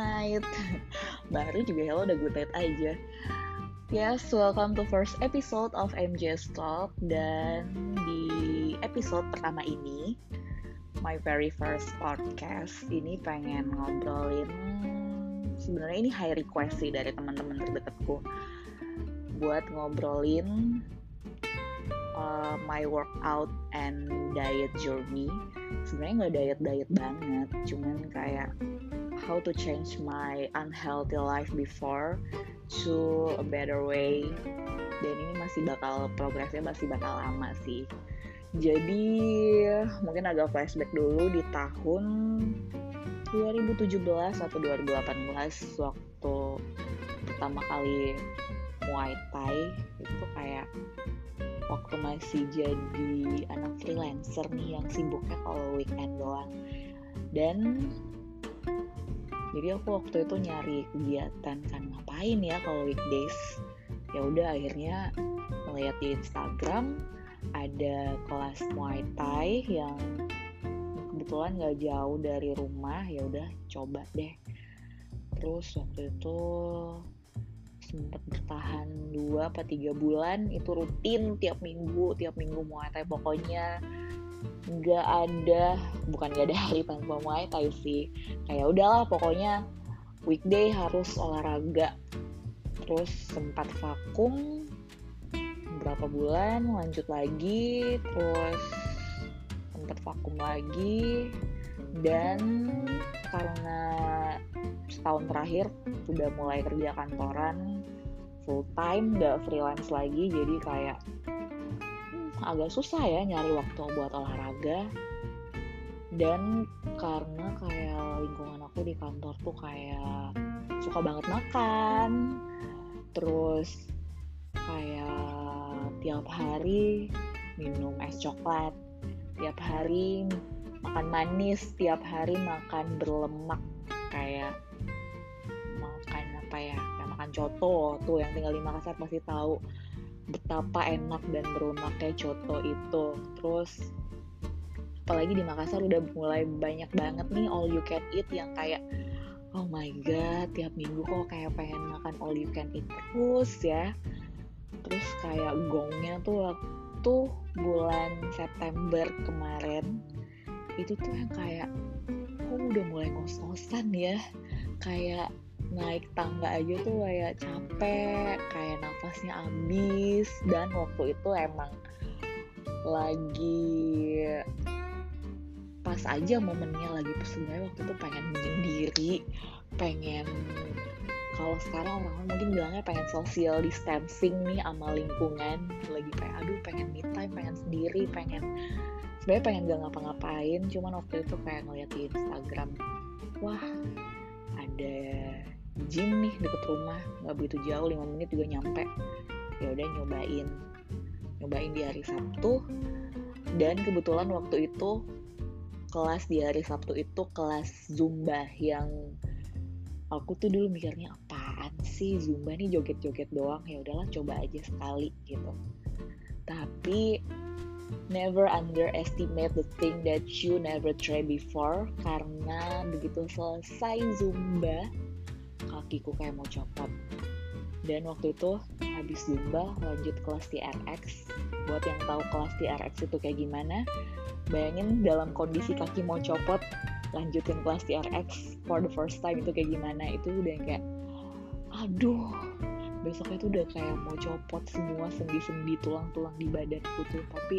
night. Baru juga hello udah good night aja. Yes, welcome to first episode of MJS Talk. Dan di episode pertama ini My very first podcast Ini pengen ngobrolin Sebenarnya ini high request sih dari teman-teman terdekatku Buat ngobrolin uh, my workout and diet journey. Sebenarnya nggak diet diet banget cuman kayak how to change my unhealthy life before to a better way. Dan ini masih bakal progresnya masih bakal lama sih. Jadi mungkin agak flashback dulu di tahun 2017 atau 2018 waktu pertama kali Muay Thai. Itu kayak waktu masih jadi anak freelancer nih yang sibuknya kalau weekend doang. Dan jadi aku waktu itu nyari kegiatan kan ngapain ya kalau weekdays? Ya udah akhirnya melihat di Instagram ada kelas Muay Thai yang kebetulan nggak jauh dari rumah. Ya udah coba deh. Terus waktu itu sempat bertahan dua apa tiga bulan itu rutin tiap minggu tiap minggu muay thai. Pokoknya nggak ada bukan nggak ada hari tanpa muay thai sih. Kayak udahlah pokoknya weekday harus olahraga. Terus sempat vakum berapa bulan lanjut lagi terus sempat vakum lagi dan karena setahun terakhir udah mulai kerja kantoran full time gak freelance lagi jadi kayak agak susah ya nyari waktu buat olahraga. Dan karena kayak lingkungan aku di kantor tuh kayak suka banget makan. Terus kayak tiap hari minum es coklat tiap hari makan manis tiap hari makan berlemak. Kayak apa ya? Kayak makan coto tuh yang tinggal di Makassar pasti tahu betapa enak dan berunaknya coto itu. Terus apalagi di Makassar udah mulai banyak banget nih all you can eat yang kayak oh my god tiap minggu kok kayak pengen makan all you can eat terus ya. Terus kayak gongnya tuh waktu bulan September kemarin itu tuh yang kayak kok udah mulai ngos-ngosan ya? Kayak naik tangga aja tuh kayak capek kayak nafasnya habis. Dan waktu itu emang lagi pas aja momennya lagi sebenarnya waktu itu pengen menyendiri pengen kalau sekarang orang-orang mungkin bilangnya pengen social distancing nih sama lingkungan. Lagi kayak aduh pengen me time pengen sendiri pengen sebenarnya pengen gak ngapa-ngapain. Cuman waktu itu kayak ngeliat di Instagram wah ada gym nih deket rumah nggak begitu jauh 5 menit juga nyampe. Ya udah nyobain. Nyobain di hari Sabtu. Dan kebetulan waktu itu kelas di hari Sabtu itu kelas Zumba yang aku tuh dulu mikirnya apaan sih Zumba nih? Joget-joget doang. Ya udahlah coba aja sekali gitu. Tapi never underestimate the thing that you never try before. Karena begitu selesai Zumba kakiku kayak mau copot dan waktu itu habis zumba lanjut kelas TRX buat yang tahu kelas TRX itu kayak gimana bayangin dalam kondisi kaki mau copot lanjutin kelas TRX for the first time itu kayak gimana. Itu udah kayak aduh besoknya itu udah kayak mau copot semua sendi-sendi tulang-tulang di badanku tuh. Tapi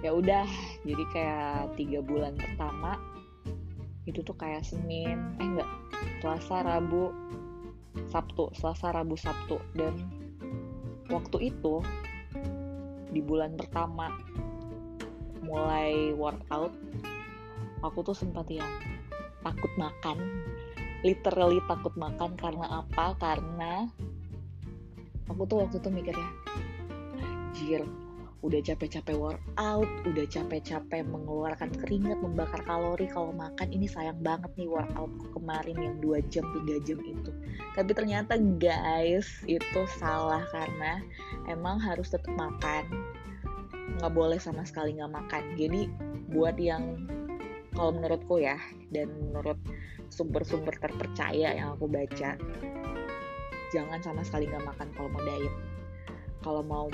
ya udah jadi kayak tiga bulan pertama itu tuh kayak Senin. Eh enggak Selasa Rabu Sabtu. Selasa Rabu Sabtu. Dan waktu itu di bulan pertama mulai workout aku tuh sempat yang takut makan. Literally takut makan karena apa? Karena aku tuh waktu itu mikirnya anjir udah capek-capek workout, udah capek-capek mengeluarkan keringat, membakar kalori kalau makan ini sayang banget nih workoutku kemarin yang 2 jam, 3 jam itu. Tapi ternyata guys, itu salah karena emang harus tetap makan. Nggak boleh sama sekali nggak makan. Jadi buat yang kalau menurutku ya dan menurut sumber-sumber terpercaya yang aku baca jangan sama sekali nggak makan kalau mau diet kalau mau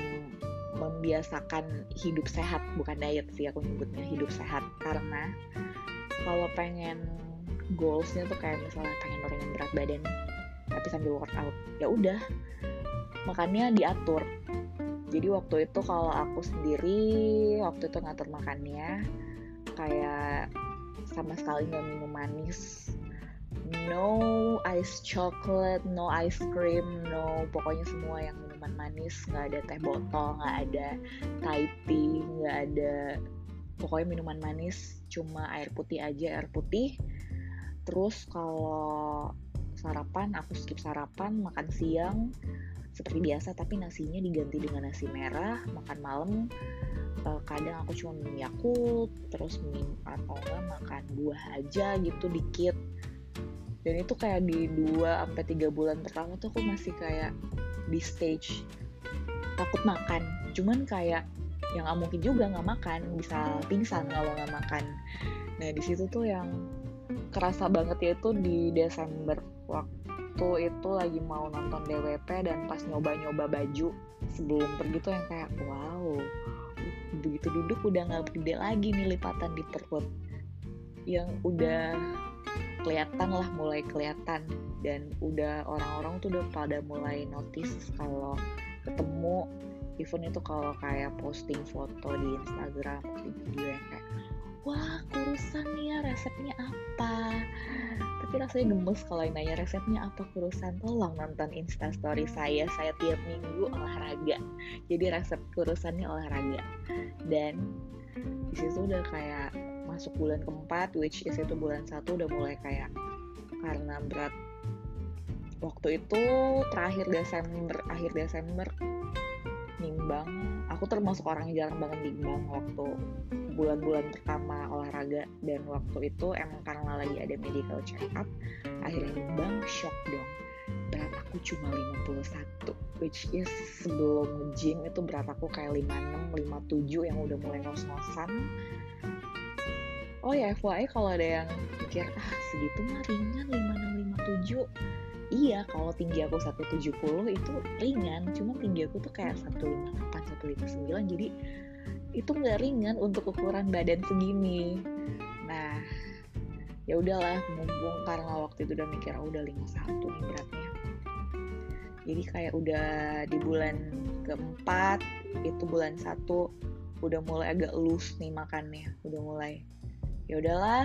membiasakan hidup sehat bukan diet sih aku nyebutnya hidup sehat. Karena kalau pengen goalsnya tuh kayak misalnya pengen nurunin berat badan tapi sambil workout ya udah. Makannya diatur. Jadi waktu itu kalau aku sendiri waktu itu ngatur makannya kayak sama sekali nggak minum manis. No ice chocolate no ice cream no pokoknya semua yang minuman manis nggak ada teh botol nggak ada Thai tea nggak ada pokoknya minuman manis cuma air putih aja air putih. Terus kalau sarapan aku skip sarapan makan siang seperti biasa tapi nasinya diganti dengan nasi merah makan malam. Uh, kadang aku cuma minum Yakult terus minum atau enggak makan buah aja gitu dikit dan itu kayak di 2 sampai tiga bulan pertama tuh aku masih kayak di stage takut makan. Cuman kayak yang nggak mungkin juga nggak makan bisa pingsan kalau nggak makan. Nah di situ tuh yang kerasa banget ya itu di Desember. Waktu itu lagi mau nonton DWP dan pas nyoba-nyoba baju sebelum pergi tuh yang kayak wow begitu duduk udah nggak gede lagi nih lipatan di perut. Yang udah kelihatan lah mulai kelihatan. Dan udah orang-orang tuh udah pada mulai notice kalau ketemu even itu kalau kayak posting foto di Instagram posting video yang kayak wah kurusan ya resepnya apa? Tapi rasanya gemes kalau yang nanya resepnya apa kurusan? Tolong nonton instastory saya. Saya tiap minggu olahraga. Jadi resep kurusannya olahraga. Dan di situ udah kayak masuk bulan keempat which is itu bulan satu udah mulai kayak karena berat. Waktu itu terakhir Desember akhir Desember nimbang. Aku termasuk orang yang jarang banget nimbang waktu bulan-bulan pertama olahraga. Dan waktu itu emang karena lagi ada medical check up akhirnya nimbang shock dong. Berat aku cuma 51 which is sebelum gym itu berat aku kayak 56 57 yang udah mulai ngos-ngosan oh ya FYI kalau ada yang mikir ah segitu mah ringan 5657 iya kalau tinggi aku 170 itu ringan cuma tinggi aku tuh kayak 158 159 jadi itu nggak ringan untuk ukuran badan segini. Nah ya udahlah mumpung karena waktu itu udah mikir oh, udah 51 nih beratnya. Jadi kayak udah di bulan keempat itu bulan satu udah mulai agak loose nih makannya udah mulai ya udahlah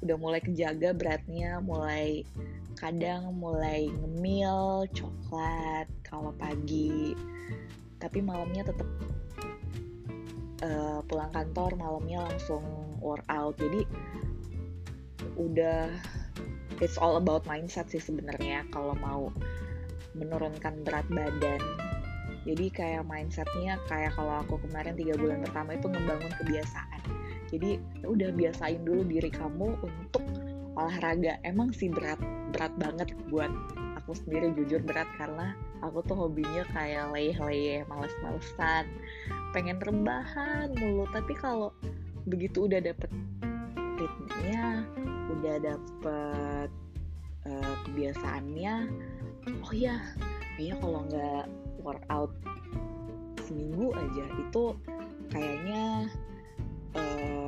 udah mulai kejaga beratnya mulai kadang mulai ngemil coklat kalau pagi. Tapi malamnya tetap uh, eh, pulang kantor malamnya langsung workout jadi udah it's all about mindset sih sebenarnya kalau mau menurunkan berat badan. Jadi kayak mindsetnya kayak kalau aku kemarin tiga bulan pertama itu membangun kebiasaan jadi ya udah biasain dulu diri kamu untuk olahraga. Emang sih berat berat banget buat aku sendiri jujur berat karena aku tuh hobinya kayak leyeh-leyeh males-malesan pengen rebahan mulu. Tapi kalau begitu udah dapet ritmenya udah dapet uh, kebiasaannya oh ya kayaknya kalau nggak workout seminggu aja itu kayaknya uh,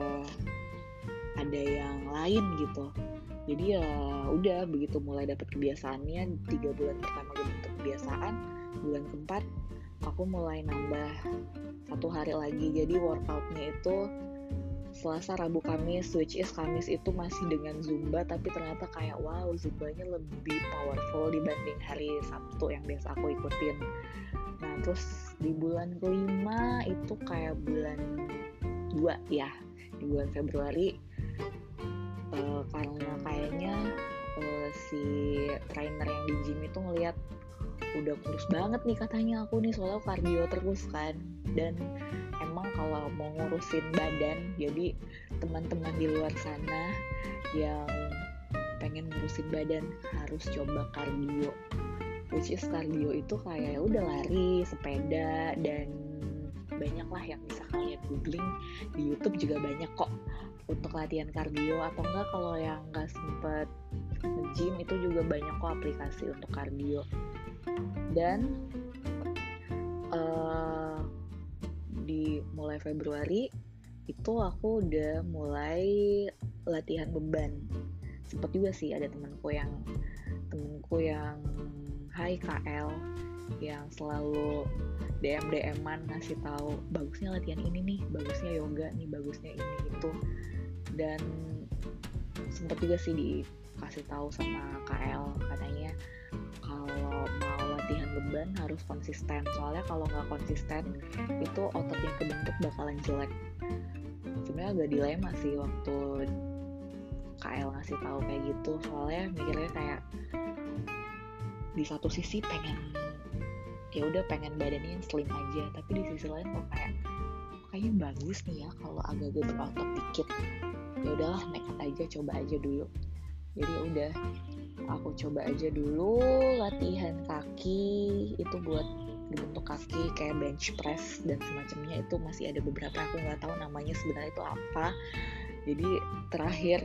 ada yang lain gitu. Jadi ya udah begitu mulai dapat kebiasaannya tiga bulan pertama gue bentuk kebiasaan bulan keempat aku mulai nambah satu hari lagi. Jadi workoutnya itu Selasa, Rabu, Kamis, which is Kamis itu masih dengan Zumba tapi ternyata kayak wow Zumbanya lebih powerful dibanding hari Sabtu yang biasa aku ikutin. Nah terus di bulan kelima itu kayak bulan 2 ya di bulan Februari trainer yang di gym itu ngelihat udah kurus banget nih katanya aku nih soalnya kardio terus kan. Dan emang kalau mau ngurusin badan jadi teman-teman di luar sana yang pengen ngurusin badan harus coba kardio which is kardio itu kayak ya udah lari sepeda dan banyak lah yang bisa kalian googling. Di YouTube juga banyak kok untuk latihan kardio. Atau enggak kalau yang nggak sempet gym itu juga banyak kok aplikasi untuk kardio dan uh, di mulai Februari itu aku udah mulai latihan beban sempet juga sih ada temanku yang temenku yang Hai KL yang selalu DM DM-an ngasih tahu bagusnya latihan ini nih, bagusnya yoga nih, bagusnya ini itu. Dan sempet juga sih dikasih tahu sama KL katanya kalau mau latihan beban harus konsisten. Soalnya kalau nggak konsisten itu otot yang kebentuk bakalan jelek. Sebenarnya agak dilema sih waktu KL ngasih tahu kayak gitu. Soalnya mikirnya kayak di satu sisi pengen ya udah pengen badannya yang slim aja tapi di sisi lain kok kayak kayaknya bagus nih ya kalau agak-agak berotot dikit. Ya udahlah nekat aja coba aja dulu jadi udah aku coba aja dulu latihan kaki itu buat dibentuk kaki kayak bench press dan semacamnya. Itu masih ada beberapa aku nggak tahu namanya sebenarnya itu apa. Jadi terakhir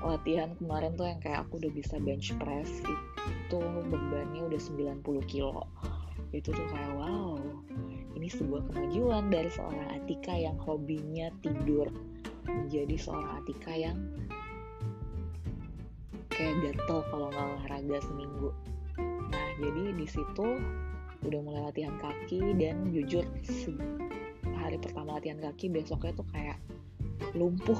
latihan kemarin tuh yang kayak aku udah bisa bench press itu bebannya udah 90 kilo. Itu tuh kayak wow ini sebuah kemajuan dari seorang Atika yang hobinya tidur. Menjadi seorang Atika yang kayak gatel kalau nggak olahraga seminggu. Nah jadi di situ udah mulai latihan kaki dan jujur hari pertama latihan kaki besoknya tuh kayak lumpuh.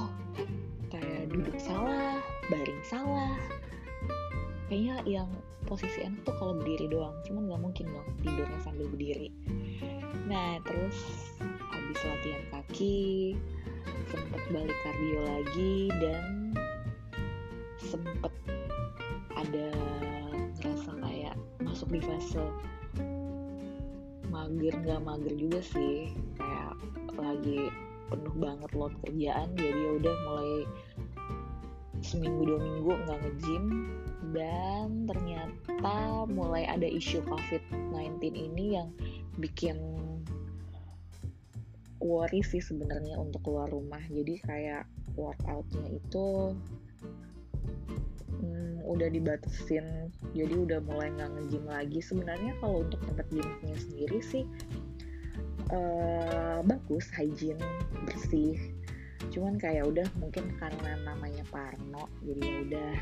Kayak duduk salah baring salah. Kayaknya yang posisi enak tuh kalau berdiri doang cuman nggak mungkin dong tidurnya sambil berdiri. Nah terus habis latihan kaki sempet balik kardio lagi dan sempet ada ngerasa kayak masuk di fase mager nggak mager juga sih. Kayak lagi penuh banget load kerjaan jadi ya udah mulai seminggu dua minggu nggak nge-gym. Dan ternyata mulai ada isu COVID-19 ini yang bikin worry sih sebenarnya untuk keluar rumah. Jadi kayak workoutnya itu udah dibatasin jadi udah mulai nggak nge-gym lagi. Sebenarnya kalau untuk tempat gymnya sendiri sih uh, bagus hygiene bersih. Cuman kayak udah mungkin karena namanya Parno jadi udah.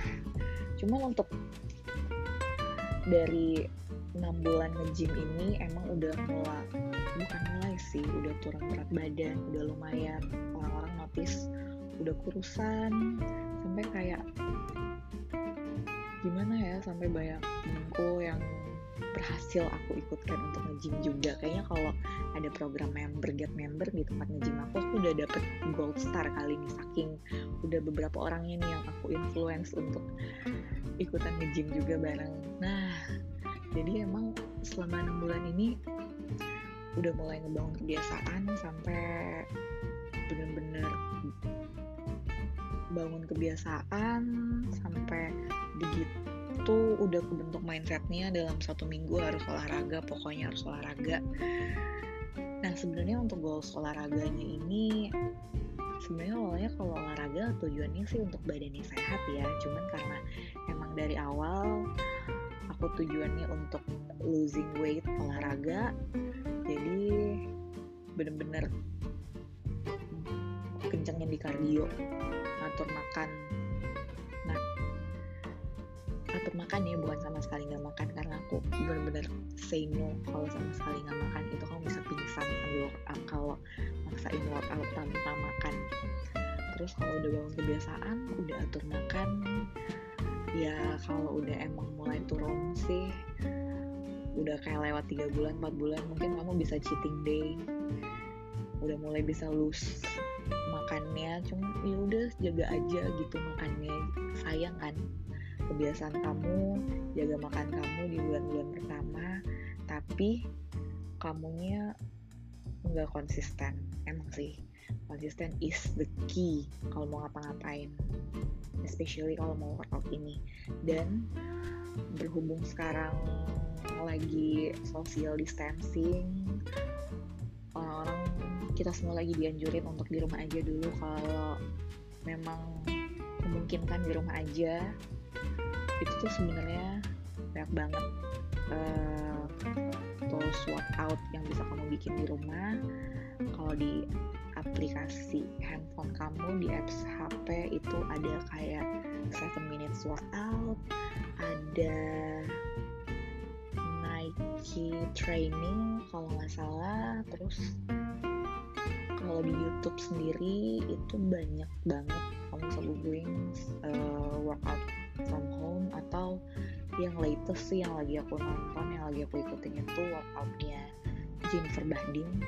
Cuman untuk dari enam bulan nge-gym ini emang udah mulai bukan mulai sih udah turun berat badan udah lumayan. Orang-orang notice udah kurusan sampai kayak gimana ya sampai banyak temenku yang berhasil aku ikutkan untuk nge-gym juga. Kayaknya kalau ada program member get member di tempat nge-gym aku aku udah dapet gold star kali ini saking udah beberapa orang ini yang aku influence untuk ikutan nge-gym juga bareng. Nah jadi emang selama enam bulan ini udah mulai ngebangun kebiasaan sampai bener-bener bangun kebiasaan sampai begitu itu udah kebentuk mindsetnya dalam satu minggu harus olahraga pokoknya harus olahraga. Nah sebenarnya untuk goals olahraganya ini sebenarnya awalnya kalau olahraga tujuannya sih untuk badannya sehat ya. Cuman karena emang dari awal aku tujuannya untuk losing weight olahraga jadi bener-bener kencengin di kardio ngatur makan atur makan ya bukan sama sekali nggak makan karena aku bener-bener say no kalau sama sekali nggak makan. Itu kamu bisa pingsan workout kalau maksain workout tanpa makan. Terus kalau udah bangun kebiasaan udah atur makan. Ya kalau udah emang mulai turun sih udah kayak lewat tiga bulan 4 bulan mungkin kamu bisa cheating day. Udah mulai bisa lose makannya cuma ya udah jaga aja gitu makannya. Sayang kan kebiasaan kamu jaga makan kamu di bulan-bulan pertama tapi kamunya nggak konsisten. Emang sih konsisten is the key kalau mau ngapa-ngapain especially kalau mau workout ini. Dan berhubung sekarang lagi social distancing orang-orang kita semua lagi dianjurin untuk di rumah aja dulu. Kalau memang memungkinkan di rumah aja itu tuh sebenarnya banyak banget uh, tools workout yang bisa kamu bikin di rumah. Kalau di aplikasi handphone kamu di apps HP itu ada kayak 7 minutes workout ada Nike training kalau nggak salah terus kalau di YouTube sendiri itu banyak banget kamu bisa googling uh, workout from home atau yang latest sih yang lagi aku nonton yang lagi aku ikutin itu workoutnya Jennifer Bahdin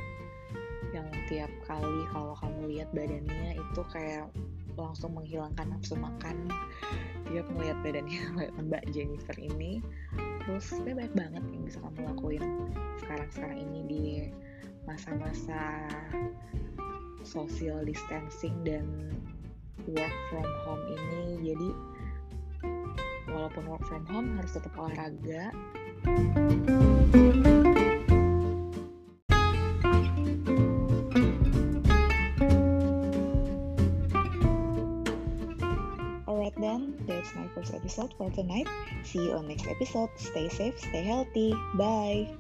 yang tiap kali kalau kamu lihat badannya itu kayak langsung menghilangkan nafsu makan. Tiap melihat badannya Mbak Jennifer ini terus kayak banyak banget yang bisa kamu lakuin sekarang-sekarang ini di masa-masa social distancing dan work from home ini. Jadi walaupun work from home harus tetap olahraga Alright then, that's my first episode for tonight. See you on next episode. Stay safe, stay healthy. Bye.